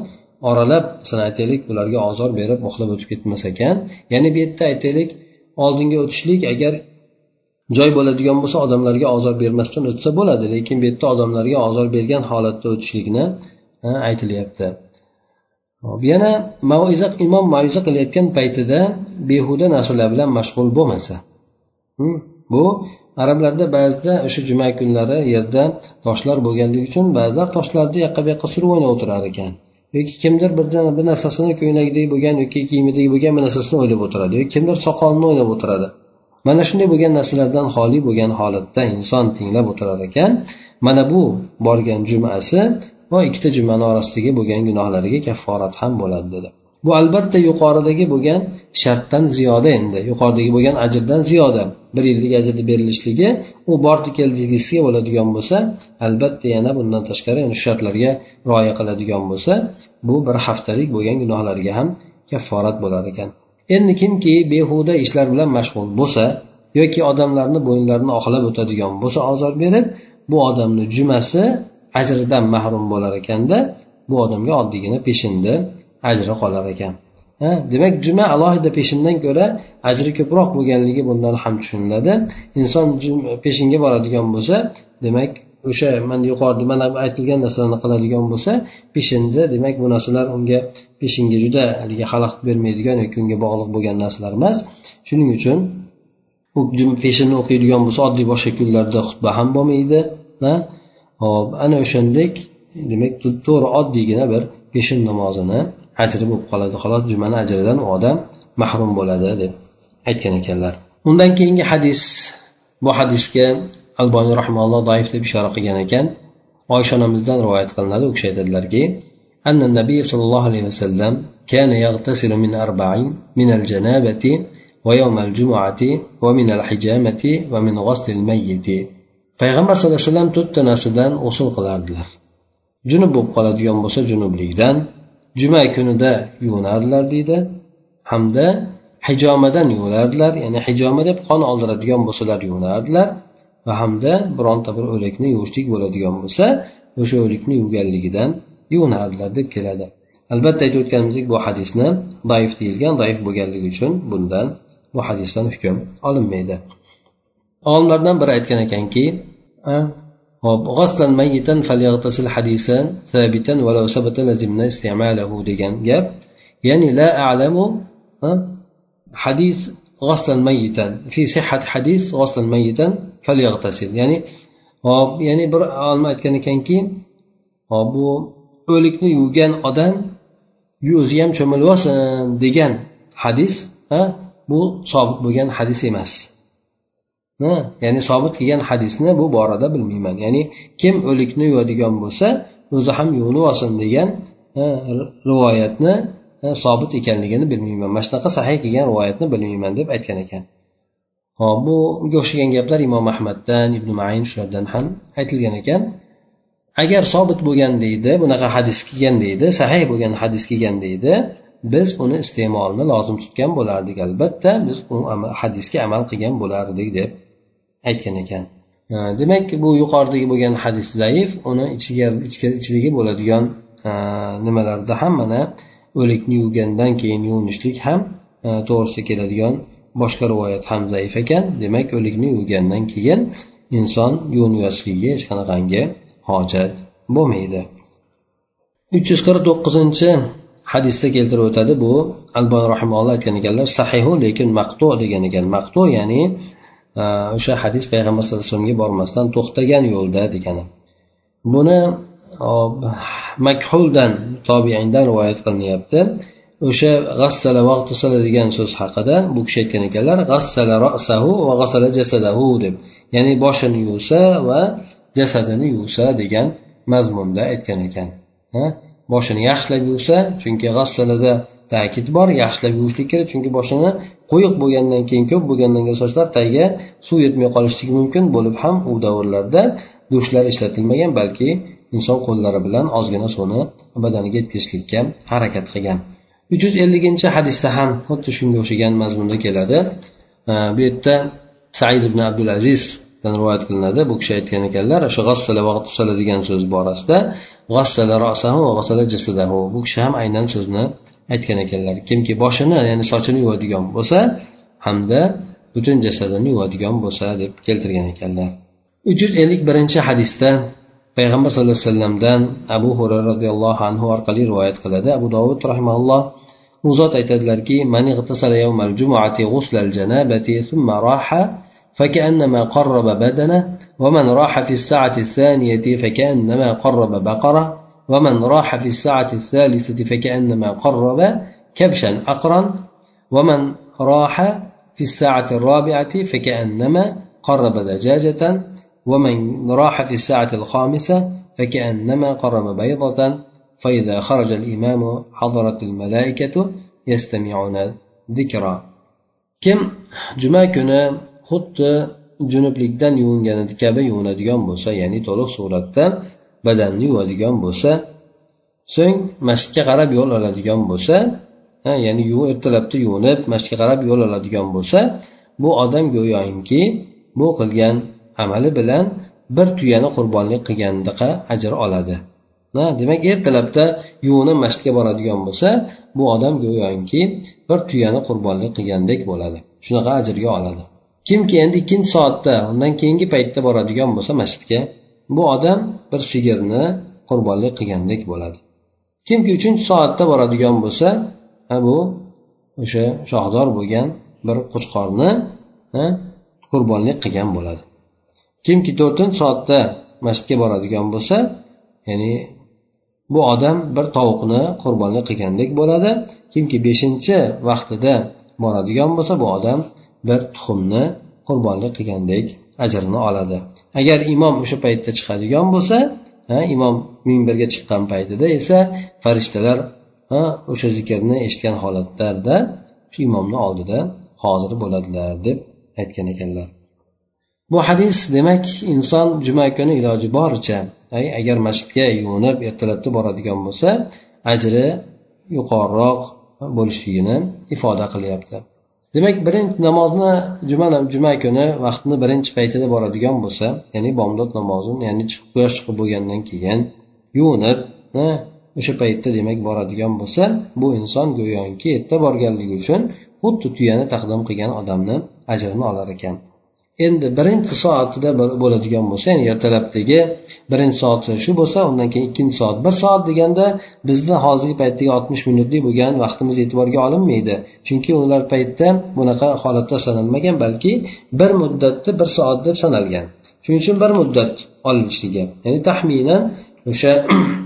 oralab masalan aytaylik ularga ozor berib oxlab o'tib ketmas ekan. Ya'ni bu yerda aytaylik oldinga o'tishlik agar joy bo'ladigan bo'lsa odamlarga ozor bermasdan o'tsa bo'ladi lekin bu yerda odamlarga ozor bergan holatda o'tishlikni aytilyapti. Yana maiza imom maiza qilayotgan paytida behuda narsalar bilan mashg'ul bo'lmasa bu arablarda ba'zida o'sha juma kunlari yerda toshlar bo'lganligi uchun ba'zilar toshlarni yoqqa bu yoqqa surib o'ynab o'tirar ekan. Yoki kimdir birdan bir narsasini ko'ylagidagi bo'lgan yoki kiyimidagi bo'lgan bir narsasini o'ylab o'tiradi. Yoki kimdir soqolini o'ylab o'tiradi. Mana shunday bo'lgan narsalardan xoli bo'lgan holatda inson tinglab o'tirar ekan. Mana bu borgan jumasi va ikkita jumani orasidagi bo'lgan gunohlariga kafforat ham bo'ladi dedi. Bu albatta yuqoridagi bo'lgan shartdan ziyoda endi. Yuqoridagi bo'lgan ajrdan ziyoda. Bir yillik ajrni berilishligi u bordi keldigisiga bo'ladigan bo'lsa albatta yana bundan tashqari shu shartlarga rioya qiladigan bo'lsa bu bir haftalik bo'lgan gunohlarga ham kafforat bo'lar ekan. Endi kimki behuda ishlar bilan mashg'ul bo'lsa yoki odamlarni bo'yinlarini oqlab o'tadigan bo'lsa ozor berib bu odamni jumasi ajridan mahrum bo'lar ekanda bu odamga oddiygina peshinda ajri qolar ekan. Demak juma alohida peshindan ko'ra ajri ko'proq bo'lganligi bundan ham tushuniladi. Inson peshinga boradigan bo'lsa demak o'sha mana yuqorida mana aytilgan narsalarni qiladigan bo'lsa peshinda demak bu narsalar unga peshinga juda haligi xalaqit bermaydigan yoki unga bog'liq bo'lgan narsalar emas. Shuning uchun u peshinni o'qiydigan bo'lsa oddiy boshqa kunlarda xutba ham bo'lmaydi hop ana o'shandek demak to'g'ri oddiygina bir peshin namozini ajri bo'lib qoladi xolos jumani ajridan u odam mahrum bo'ladi deb aytgan ekanlar undan keyingi hadis bu hadisga alboniy rahimalloh doif deb ishora qilgan ekan oysha onamizdan rivoyat qilinadi u kishi aytadilarki أن النبي صلى الله عليه وسلم كان يغتسل من أربع من الجنابة ويوم الجمعة ومن الحجامة ومن غسل الميت payg'ambar sallallohu alayhi vasallam to'rtta narsadan g'usul qilardilar junub bo'lib qoladigan bo'lsa junublikdan juma kunida yuvinardilar deydi hamda hijomadan yuvinardilar ya'ni hijoma deb qon oldiradigan bo'lsalar yuvinardilar va hamda bironta bir o'likni yuvishlik bo'ladigan bo'lsa o'sha o'likni yuvganligidan yuvinardilar deb keladi. Albatta aytib o'tganimizdek bu hadisni zaif deyilgan zaif bo'lganligi uchun bundan bu hadisdan hukm olinmaydi. Olimlardan biri aytgan ekanki g'oslan mayitan falyaghtasil hadisan sabitan walau sabata lazimna isti'malahu degan gap. Ya'ni la a'lamu hadis g'oslan mayitan fi sihhat hadis g'oslan mayitan falyaghtasil. Ya'ni hop ya'ni bir olim aytgan ekanki hop bu o'likni yuvgan odam o'zi ham cho'milib olsin degan hadis bu sobiq bo'lgan hadis emas. Ya'ni sobit kelgan hadisni bu borada bilmayman. Ya'ni kim o'likni yuvadigan bo'lsa o'zi ham yuvinib olsin degan rivoyatni sobit ekanligini bilmayman. Mana shunaqa sahiy kelgan rivoyatni bilmayman deb aytgan ekan. Hop bunga o'xshagan gaplar imom ahmaddan ibn mayn shulardan ham aytilgan ekan. Agar sobit bo'lgan deydi bunaqa hadis kelgan deydi sahih bo'lgan hadis kelgan deydi biz uni iste'molni lozim tutgan bo'lardik. Albatta biz u hadisga amal qilgan bo'lardik deb aytgan ekan. Demak bu yuqoridagi bo'lgan hadis zaif uni ichiga ichidagi bo'ladigan nimalarda ham mana o'likni yuvgandan keyin yuvinishlik ham to'g'risida keladigan boshqa rivoyat ham zaif ekan. Demak o'likni yuvgandan keyin inson yuvinib hech qanaqangi hojat bo'lmaydi. Uch yuz qirq to'qqizinchi hadisda keltirib o'tadi bu albon rahimalloh aytgan ekanlar sahihu lekin maqtu degan ekan. Maqtu ya'ni o'sha hadis payg'ambar sallallohu alayhi vasallamga bormasdan to'xtagan yo'lda degani. Buni makhuldan tobiindan rivoyat qilinyapti. O'sha g'assala vaqtusala degan so'z haqida bu kishi aytgan ekanlar g'assala rasahu va g'assala jasadahu deb. Ya'ni boshini yuvsa va jasadini yuvsa degan mazmunda aytgan ekan. Boshini yaxshilab yuvsa chunki g'assalada ta'kid bor yaxshilab yuvishlik kerak. Chunki boshini quyuq bo'lgandan keyin ko'p bo'lgandan keyin sochlar tagiga suv yetmay qolishligi mumkin bo'lib ham u davrlarda dushlar ishlatilmagan balki inson qo'llari bilan ozgina suvni badaniga yetkazishlikka harakat qilgan. Uch yuz elliginchi hadisda ham xuddi shunga o'xshagan mazmunda keladi. Bu yerda said ibn abdul azizdan rivoyat qilinadi. Bu kishi aytgan ekanlar o'sha g'assala va degan so'z borasida g'assala rosahu va g'assala jasadahu. Bu kishi ham aynan so'zni aytgan ekanlar kimki boshini ya'ni sochini yuvadigan bo'lsa hamda butun jasadini yuvadigan bo'lsa deb keltirgan ekanlar uch yuz ellik birinchi hadisda payg'ambar sallallohu alayhi vasallamdan abu hurayra roziyallohu anhu orqali rivoyat qiladi abu dovud rahimalloh u zot aytadilarki فكأنما قرب بدنه ومن راح في الساعة الثانية فكأنما قرب بقرة ومن راح في الساعة الثالثة فكأنما قرب كبشا أقرا. ومن راح في الساعة الرابعة فكأنما قرب دجاجة. ومن راح في الساعة الخامسة فكأنما قرب بيضة. فإذا خرج الإمام حضرت الملائكة يستمعون ذكرى kim juma kuni xuddi junublikdan yuvinganida kabi yuvinadigan bo'lsa ya'ni to'liq suratda badanni yuvadigan bo'lsa so'ng masjidga qarab yo'l oladigan bo'lsa ya'ni ertalabda yuvinib masjidga qarab yo'l oladigan bo'lsa bu odam go'yoki bu qilgan amali bilan bir tuyani qurbonlik qilgandaqa ajr oladi. Demak ertalabda yuvinib masjidga boradigan bo'lsa bu odam go'yoki bir tuyani qurbonlik qilgandek bo'ladi. Shunaqa ajrga oladi. Kimki endi ikkinchi soatda undan keyingi paytda boradigan bo'lsa masjidga bu odam bir sigirni qurbonlik qilgandek bo'ladi. Kimki uchinchi soatda boradigan bo'lsa bu o'sha shohdor bo'lgan bir qo'chqorni qurbonlik qilgan bo'ladi. Kimki to'rtinchi soatda masjidga boradigan bo'lsa ya'ni bu odam bir tovuqni qurbonlik qilgandek bo'ladi. Kimki beshinchi vaqtida boradigan bo'lsa bu odam bir tuxumni qurbonlik qilgandek ajrini oladi. Agar imom o'sha paytda chiqadigan bo'lsa imom minbarga chiqqan paytida esa farishtalar o'sha zikrni eshitgan holatlarda shu imomni oldida hozir bo'ladilar deb aytgan ekanlar. Bu hadis demak inson juma kuni iloji boricha agar masjidga yuvinib ertalabda boradigan bo'lsa ajri yuqoriroq bo'lishligini ifoda qilyapti. Demak birinchi namozni juma juma kuni vaqtni birinchi paytida boradigan bo'lsa ya'ni bomdod namozini ya'ni quyosh chiqib bo'lgandan keyin yuvinib o'sha paytda demak boradigan bo'lsa bu inson go'yoki erta borganligi uchun xuddi tuyani taqdim qilgan odamni ajrini olar ekan. Endi birinchi soatida bo'ladigan bo'lsa ya'ni ertalabdagi birinchi soati shu bo'lsa undan keyin ikkinchi soat bir soat deganda bizni hozirgi paytdagi oltmish minutlik bo'lgan vaqtimiz e'tiborga olinmaydi. Chunki ular paytda bunaqa holatda sanalmagan balki bir muddatni bir soat deb sanalgan. Shuning uchun bir muddat olinishligi ya'ni taxminan o'sha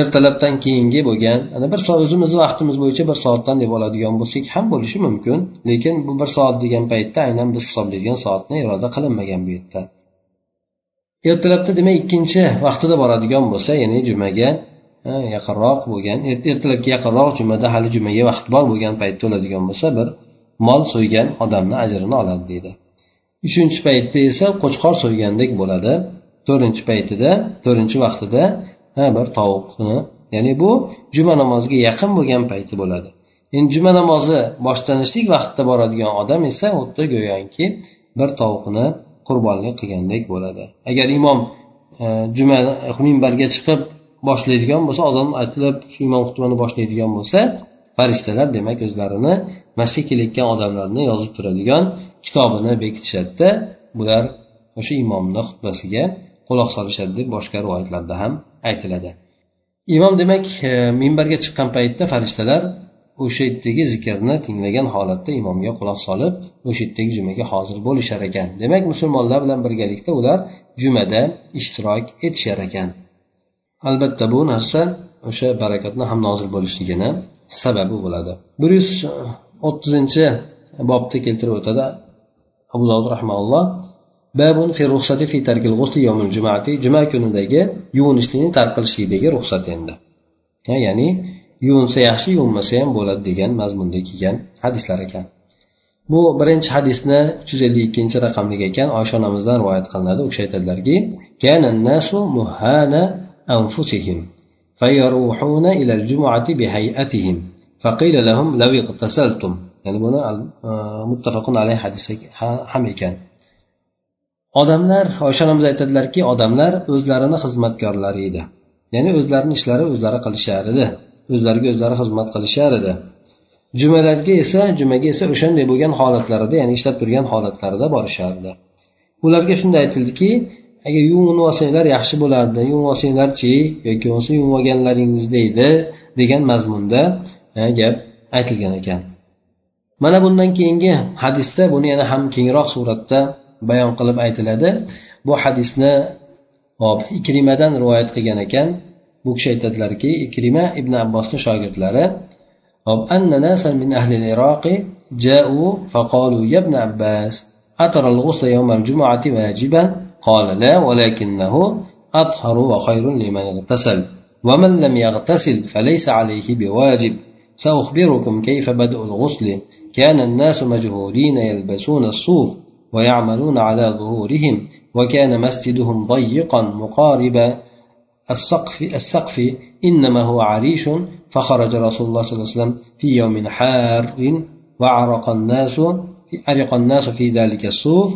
ertalabdan keyingi bo'lgan ana bir soat o'zimizni vaqtimiz bo'yicha bir soatdan deb oladigan bo'lsak ham bo'lishi mumkin. Lekin bu bir soat degan paytda aynan biz hisoblaydigan soatni iroda qilinmagan bu yerda. Ertalabda demak ikkinchi vaqtida boradigan bo'lsa ya'ni jumaga yaqinroq bo'lgan er, ertalabga yaqinroq jumada hali jumaga vaqt bor bo'lgan paytda o'ladigan bo'lsa bir mol so'ygan odamni ajrini oladi deydi. Uchinchi paytda esa qo'chqor so'ygandek bo'ladi. To'rtinchi paytida to'rtinchi vaqtida bir tovuqni ya'ni bu juma namoziga yaqin bo'lgan payti bo'ladi. Endi juma namozi boshlanishlik vaqtida boradigan odam esa xuddi go'yoki bir tovuqni qurbonlik qilgandek bo'ladi. Agar imom e, juma e, minbarga chiqib boshlaydigan bo'lsa ozon aytilib imom xutbani boshlaydigan bo'lsa farishtalar demak o'zlarini masjidga kelayotgan odamlarni yozib turadigan kitobini bekitishadida bular o'sha imomni xutbasiga quloq solishadi deb boshqa rivoyatlarda ham aytiladi. Imom demak e, minbarga chiqqan paytda farishtalar o'sha yerdagi zikrni tinglagan holatda imomga quloq solib o'sha yerdagi jumaga hozir bo'lishar ekan. Demak musulmonlar bilan birgalikda ular jumada ishtirok etishar ekan. Albatta bu narsa o'sha barakatni ham nozil bo'lishligini sababi bo'ladi. Bir yuz e, o'ttizinchi bobda keltirib o'tadi abu dovud rahmaulloh babun fi ruxsati fi tarkil g'usli yawmil jumati juma kunidagi yuvinishlikni tark qilishlikdagi ruxsat endi ya'ni yuvinsa yaxshi yuvinmasa ham bo'ladi degan mazmunda kelgan hadislar ekan bu birinchi hadisni uch yuz ellik ikkinchi raqamli ekan oysha onamizdan rivoyat qilinadi u kishi aytadilarki فيروحون إلى الجمعة بهيئتهم فقيل لهم لو اغتسلتم ya'ni buni muttafaqun alayhi hadis ham ekan odamlar oysha onamiz aytadilarki odamlar o'zlarini xizmatkorlari edi. Ya'ni o'zlarini ishlari o'zlari qilishar edi. O'zlariga o'zlari xizmat qilishar edi. Jumalarga esa jumaga esa o'shanday bo'lgan holatlarida ya'ni ishlab turgan holatlarida borishardi. Ularga shunday aytildiki agar yuvinib olsanglar yaxshi bo'lardi yuvinib olsanglarchi yoki bo'lmasa yuvib olganlaringizda edi degan mazmunda e, gap aytilgan ekan. Mana bundan keyingi hadisda buni yana ham kengroq suratda bayon qilib aytiladi. Bu hadisni hop ikrimadan rivoyat qilgan ekan. Bu kishi aytadilarki ikrima ibn abbosni shogirdlari أن ناسا من أهل العراق جاءوا فقالوا يا ابن عباس أترى الغسل يوم الجمعة واجبا قال لا ولكنه أطهر وخير لمن اغتسل ومن لم يغتسل فليس عليه بواجب سأخبركم كيف بدء الغسل كان الناس مجهولين يلبسون الصوف ويعملون على ظهورهم وكان مسجدهم ضيقا مقارب السقف السقف إنما هو عريش فخرج رسول الله صلى الله عليه وسلم في يوم حار وعرق الناس عرق الناس في ذلك الصوف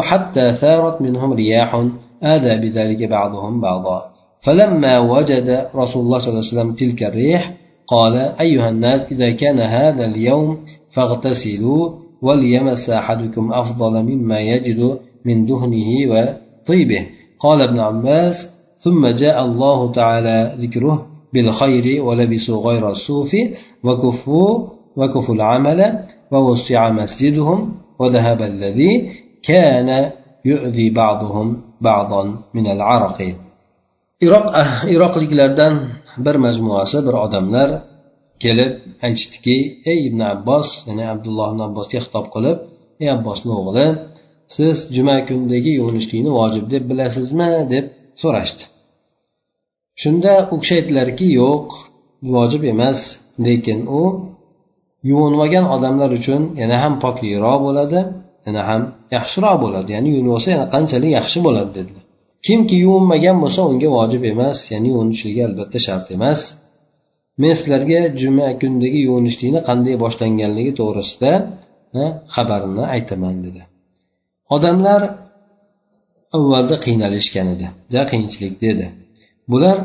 حتى ثارت منهم رياح آذى بذلك بعضهم بعضا. فلما وجد رسول الله صلى الله عليه وسلم تلك الريح قال أيها الناس إذا كان هذا اليوم فاغتسلوا وليمس أحدكم أفضل مما يجد من دهنه وطيبه. قال ابن عباس ثم جاء الله تعالى ذكره بالخير ولبسوا غير الصوف وكفوا وكفوا العمل ووسع مسجدهم وذهب الذي كان يؤذي بعضهم بعضا من العرق. iroq iroqliklardan bir majmuasi bir odamlar kelib aytishdiki ey ibn abbos ya'ni abdulloh ibn abbosga xitob qilib ey abbosni o'g'li siz juma kunidagi yuvinishlikni vojib deb bilasizmi? deb so'rashdi. Shunda u kishi aytdilarki yo'q vojib emas lekin u yuvinmagan odamlar uchun yana ham pokliroq bo'ladi yana ham yaxshiroq bo'ladi ya'ni yuvinib olsa yana qanchalik yaxshi bo'ladi dedilar. Kimki yuvinmagan bo'lsa unga vojib emas ya'ni yuvinishligi albatta shart emas. Men sizlarga juma kundagi yuvinishlikni qanday boshlanganligi to'g'risida xabarini aytaman dedi. Odamlar avvalda qiynalishgan edi. Juda qiyinchilik dedi. Bular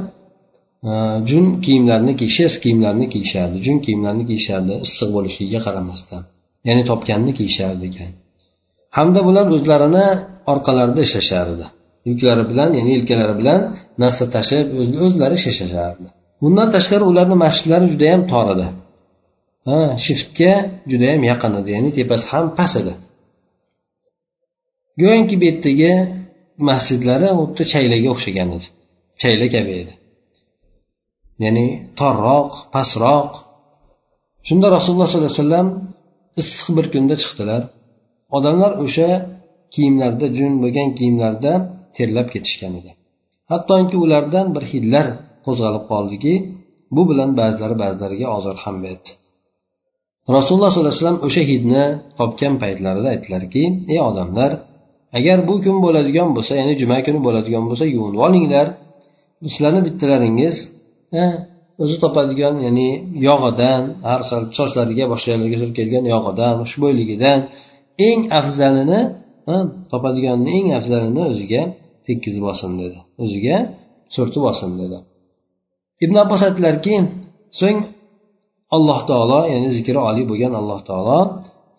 e, jun kiyimlarni shes kiyimlarni kiyishardi jun kiyimlarni kiyishardi issiq bo'lishligiga qaramasdan. Ya'ni topganini kiyishardi ekan. Hamda bular o'zlarini orqalarida ishlashardi. Yuklari bilan ya'ni yelkalari bilan narsa tashib o'zlari ishlashardi bundan tashqari ularni masjidlari judayam tor edi. Ha shiftga judayam yaqin edi ya'ni tepasi ham past edi. Go'yoki bu yerdagi masjidlari xuddi chaylaga o'xshagan edi. Chayla kabi edi. Ya'ni torroq pastroq. Shunda rasululloh sollallohu alayhi vasallam issiq bir kunda chiqdilar. Odamlar o'sha kiyimlarda jun bo'lgan kiyimlarda terlab ketishgan edi. Hattoki ulardan bir hidlar qo'zg'alib qoldiki bu bilan ba'zilari ba'zilariga ozor ham berdi. Rasululloh sollallohu alayhi vasallam o'sha hidni topgan paytlarida aytdilarki ey odamlar agar bu kun bo'ladigan bo'lsa ya'ni juma kuni bo'ladigan bo'lsa yuvinib olinglar. Sizlarni bittalaringiz o'zi topadigan ya'ni yog'idan har xil sochlariga boshqa yerlarga surkilgan yog'idan xushbo'yligidan eng afzalini topadiganni eng afzalini o'ziga tekkizib olsin dedi. O'ziga surtib olsin dedi. Ibn abbos aytdilarki so'ng alloh taolo ya'ni zikri oliy bo'lgan alloh taolo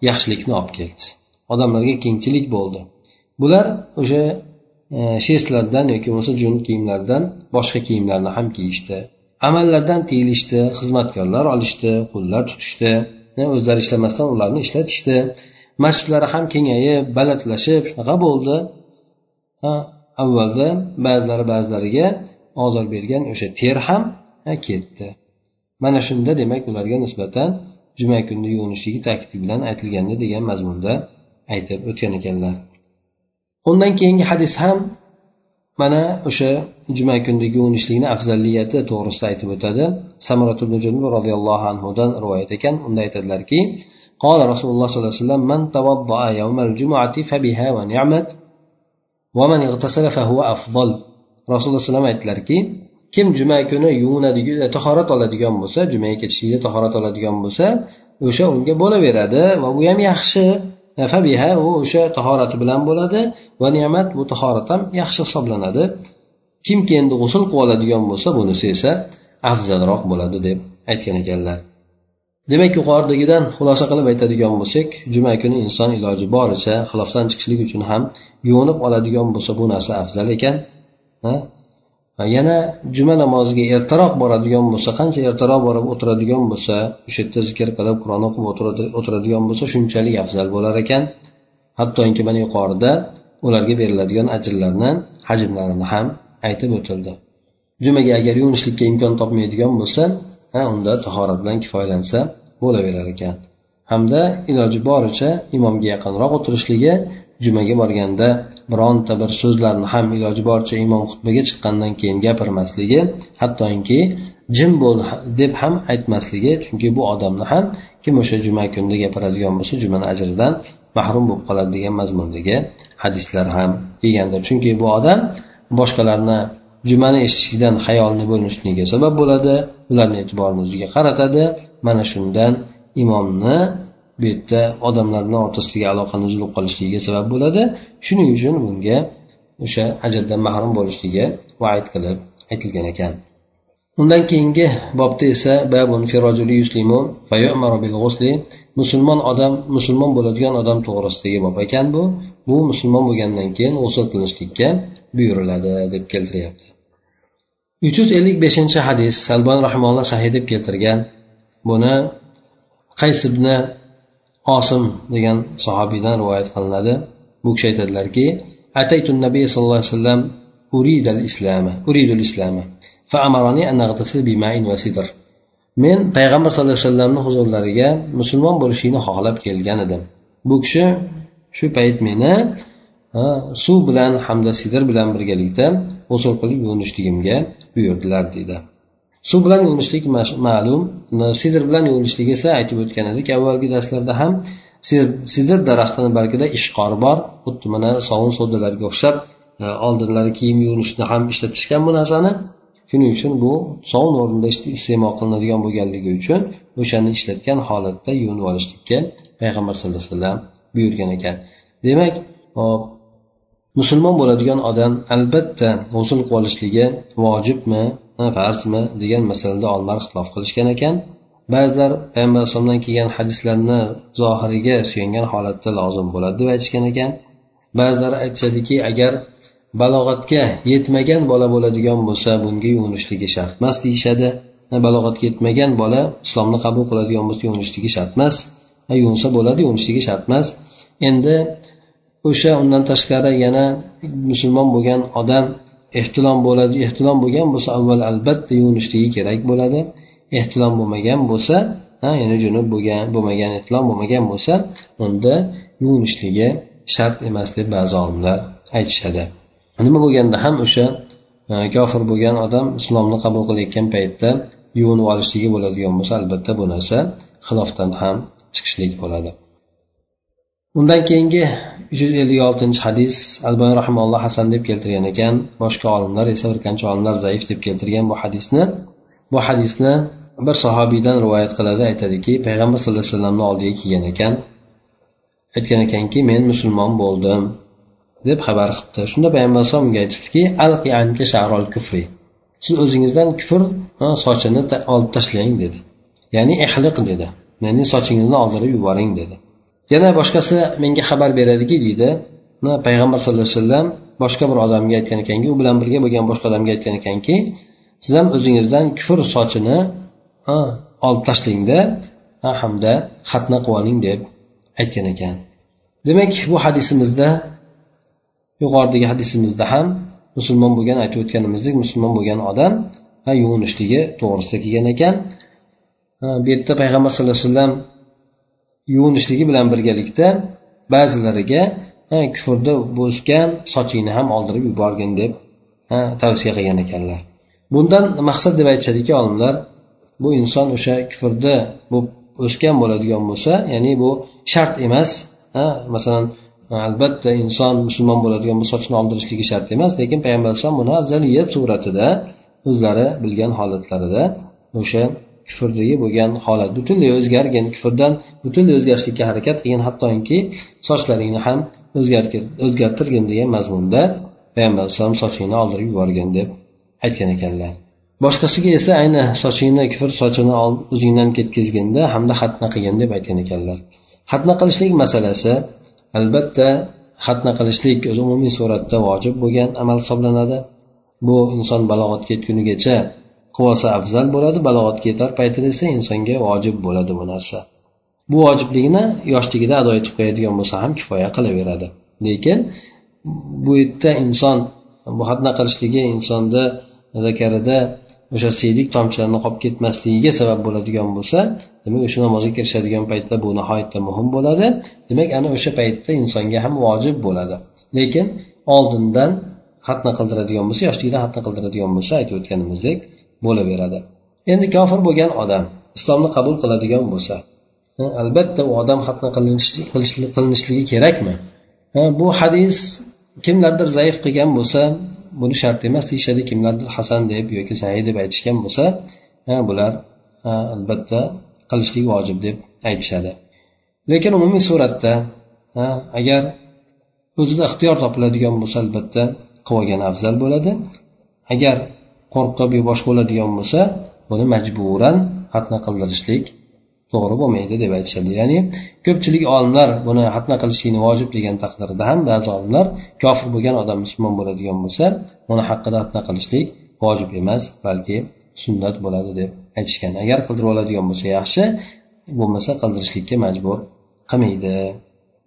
yaxshilikni olib keldi. Odamlarga kengchilik bo'ldi. Bular o'sha e, shestlardan yoki bo'lmasa jun kiyimlardan boshqa kiyimlarni ham kiyishdi. Amallardan tiyilishdi xizmatkorlar olishdi qullar tutishdi o'zlari ishlamasdan ularni ishlatishdi. Masjidlari ham kengayib balandlashib shunaqa bo'ldi. Avvalda ba'zilari ba'zilariga ozor bergan o'sha ter ham ketdi mana shunda demak ularga nisbatan juma kunni yuvinishligi ta'kid bilan aytilgandi degan mazmunda aytib o'tgan ekanlar undan keyingi hadis ham mana o'sha juma kundagi yuvinishlikni afzalliyati to'g'risida aytib o'tadi roziyallohu anhudan rivoyat ekan unda aytadilarki قال رسول الله صلى الله عليه وسلم من توضأ يوم الجمعة فبها ونعمت ومن اغتسل فهو أفضل rasululloh alayhi aytdilarki kim juma kuni yuvinadigan e, tahorat oladigan bo'lsa jumaga ketishlikda tahorat oladigan bo'lsa o'sha unga bo'laveradi va u ham yaxshi. Fabiha u o'sha tahorati bilan bo'ladi va ne'mat bu tahorat ham yaxshi hisoblanadi. Kimki endi g'usul qilib oladigan bo'lsa bunisi esa afzalroq bo'ladi deb aytgan ekanlar. Demak yuqoridagidan xulosa qilib aytadigan bo'lsak juma kuni inson iloji boricha xilofdan chiqishlik uchun ham yuvinib oladigan bo'lsa bu narsa afzal ekan. Yana juma namoziga ertaroq boradigan bo'lsa qancha ertaroq borib o'tiradigan bo'lsa o'sha yerda zikr qilib qur'on o'qib o'tiradigan bo'lsa shunchalik afzal bo'lar ekan. Hattoki mana yuqorida ularga beriladigan ajrlarni hajmlarini ham aytib o'tildi. Jumaga agar yuvinishlikka imkon topmaydigan bo'lsa unda tahorat bilan kifoyalansa bo'laverar ekan. Hamda iloji boricha imomga yaqinroq o'tirishligi jumaga borganda bironta bir so'zlarni ham iloji boricha imom xutbaga chiqqandan keyin gapirmasligi hattoki jim bo'l deb ham aytmasligi chunki bu odamni ham kim o'sha juma kunida gapiradigan bo'lsa jumani ajridan mahrum bo'lib qoladi degan mazmundagi hadislar ham kelgandir chunki bu odam boshqalarni jumani eshitishidan xayolni bo'linishligiga sabab bo'ladi ularni e'tiborini o'ziga qaratadi. Mana shundan imomni bu yerda odamlar bilan o'rtasidagi aloqani uzilib qolishligiga sabab bo'ladi. Shuning uchun bunga o'sha ajrdan mahrum bo'lishligi vaid qilib aytilgan ekan. Undan keyingi bobda esa musulmon odam musulmon bo'ladigan odam to'g'risidagi bob ekan bu. Bu musulmon bo'lgandan keyin g'usul qilinishlikka buyuriladi deb keltiryapti. Uch yuz ellik beshinchi hadis salbon rahmonlar sahih deb keltirgan. Buni qays ibn osim degan sahobiydan rivoyat qilinadi bu kishi aytadilarki أتيت النبي صلى الله عليه وسلم أريد الإسلام أريد الإسلام فأمرني أن أغتسل بماء وسدر men payg'ambar sallallohu alayhi vasallamni huzurlariga musulmon bo'lishlikni xohlab kelgan edim bu kishi shu payt meni suv bilan hamda sidr bilan birgalikda g'usul qilib yuvinishligimga buyurdilar deydi suv bilan yuvinishlik ma'lum. Sidr bilan yuvinishlik esa aytib o'tgan edik. Avvalgi darslarda ham sidr daraxtini bargida ishqor bor. Xuddi mana sovun sodalarga o'xshab e, oldinlari kiyim yuvinishda ham ishlatishgan bu narsani. Shuning uchun bu sovun o'rnida iste'mol qilinadigan bo'lganligi uchun o'shani ishlatgan holatda yuvinib olishlikka payg'ambar sallallohu alayhi vasallam buyurgan ekan. Demak hop musulmon bo'ladigan odam albatta g'usul qilib olishligi vojibmi? Farzmi degan masalada olimlar ixtilof qilishgan ekan. Ba'zilar payg'ambar alayhisalomdan kelgan hadislarni zohiriga suyangan holatda lozim bo'ladi deb aytishgan ekan. Ba'zilar aytishadiki agar balog'atga yetmagan bola bo'ladigan bo'lsa bunga yuvinishligi shart emas deyishadi. Balog'atga yetmagan bola islomni qabul qiladigan bo'lsa yuvinishligi shart emas. Yuvinsa bo'ladi yuvinishligi shart emas. Endi o'sha undan tashqari yana musulmon bo'lgan odam ehtilom bo'ladi ehtilom bo'lgan bo'lsa avval albatta yuvinishligi kerak bo'ladi. Ehtilom bo'lmagan bo'lsa ya'ni junub bo'lgan bo'lmagan ehtilom bo'lmagan bo'lsa unda yuvinishligi shart emas deb ba'zi olimlar aytishadi. Nima bo'lganda ham o'sha e, kofir bo'lgan odam islomni qabul qilayotgan paytda yuvinib olishligi bo'ladigan bo'lsa albatta bu narsa xilofdan ham chiqishlik bo'ladi. Undan keyingi uch yuz ellik oltinchi hadis albani rahimulloh hasan deb keltirgan ekan. Boshqa olimlar esa bir qancha olimlar zaif deb keltirgan bu hadisni bu hadisni bir sahobiydan rivoyat qiladi aytadiki payg'ambar sallallohu alayhi vasallamni oldiga kelgan ekan. Aytgan ekanki men musulmon bo'ldim deb xabar qilibdi. Shunda payg'ambar alayhisalom unga aytibdiki siz o'zingizdan kufr sochini olib tashlang dedi. Ya'ni ihliq dedi. Ya'ni sochingizni oldirib yuboring dedi. Yana boshqasi menga xabar beradiki deydi. Payg'ambar sallallohu alayhi vasallam boshqa bir odamga aytgan ekanki u bilan birga bo'lgan boshqa odamga aytgan ekanki siz ham o'zingizdan kufr sochini olib tashlangda hamda xatna qilib oling deb aytgan ekan. Demak bu hadisimizda yuqoridagi hadisimizda ham musulmon bo'lgan aytib o'tganimizdek musulmon bo'lgan odam yuvinishligi to'g'risida kelgan ekan. Bu yerda payg'ambar sallallohu alayhi vasallam yuvinishligi bilan birgalikda ba'zilariga kufrda o'sgan sochingni ham oldirib yuborgin deb tavsiya qilgan ekanlar. Bundan maqsad deb aytishadiki olimlar bu inson o'sha kufrda o'sgan bo'ladigan bo'lsa ya'ni bu shart emas masalan albatta inson musulmon bo'ladigan bu sochini oldirishligi shart emas lekin payg'ambar alayhisalom buni afzaliyat suratida o'zlari bilgan holatlarida o'sha kufrdagi bo'lgan holat. Butunlay o'zgargin kufrdan butunlay o'zgarishlikka harakat qilgin hattoki sochlaringni ham o'zgartirgin degan mazmunda payg'ambar alayhissalom sochingni oldirib yuborgin deb aytgan ekanlar. Boshqasiga esa ayni sochingni kufr sochini o'zingdan ketkazganda hamda xatna qilgin deb aytgan ekanlar. Xatna qilishlik masalasi albatta xatna qilishlik o'zi umumiy suratda vojib bo'lgan amal hisoblanadi. Bu inson balog'atga yetgunigacha qilib olsa afzal bo'ladi balog'atga yetar paytida esa insonga vojib bo'ladi bu narsa. Bu vojibligini yoshligida ado etib qo'yadigan bo'lsa ham kifoya qilaveradi. Lekin bu yerda inson bu qilishligi insonni zakarida o'sha siydik tomchilarni qolib ketmasligiga sabab bo'ladigan bo'lsa demak o'sha namozga kirishadigan paytda bu nihoyatda muhim bo'ladi. Demak ana o'sha paytda insonga ham vojib bo'ladi. Lekin oldindan xatna qildiradigan bo'lsa yoshligida xatna qildiradigan bo'lsa aytib o'tganimizdek bo'laveradi. Endi kofir bo'lgan odam islomni qabul qiladigan bo'lsa albatta u odam xatna qilinishligi kerakmi? Bu hadis kimlardir zaif qilgan bo'lsa buni shart emas deyishadi kimlardir hasan deb yoki sahiy deb aytishgan bo'lsa bular albatta qilishlik vojib deb aytishadi. Lekin umumiy suratda agar o'zida ixtiyor topiladigan bo'lsa albatta qilib olgan afzal bo'ladi. Agar qo'rqib yo boshqa bo'ladigan bo'lsa buni majburan xatna qildirishlik to'g'ri bo'lmaydi deb aytishadi. Ya'ni ko'pchilik olimlar buni xatna qilishlikni vojib degan taqdirda ham ba'zi olimlar kofir bo'lgan odam musulmon bo'ladigan bo'lsa uni haqida xatna qilishlik vojib emas balki sunnat bo'ladi deb aytishgan agar qildirib oladigan bo'lsa yaxshi bo'lmasa qildirishlikka majbur qilmaydi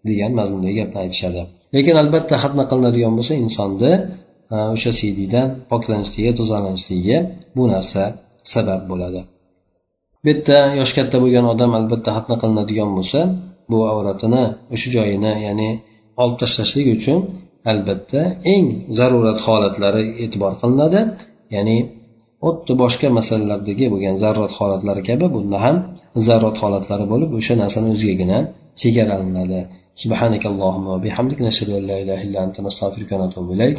degan mazmundagi gapni aytishadi. Lekin albatta xatna qilinadigan bo'lsa insonni o'sha siylikdan poklanishligiga tozalanishiga bu narsa sabab bo'ladi bu yerda yoshi katta bo'lgan odam albatta xatna qilinadigan bo'lsa bu avratini o'sha joyini ya'ni olib tashlashlik uchun albatta eng zarurat holatlari e'tibor qilinadi ya'ni xuddi boshqa masalalardagi bo'lgan zarurat holatlari kabi bunda ham zarurat holatlari bo'lib o'sha narsani o'zigagina chegaralanadi سبحانك اللهم وبحمدك نشهد أن لا إله إلا أنت نستغفرك ونتوب إليك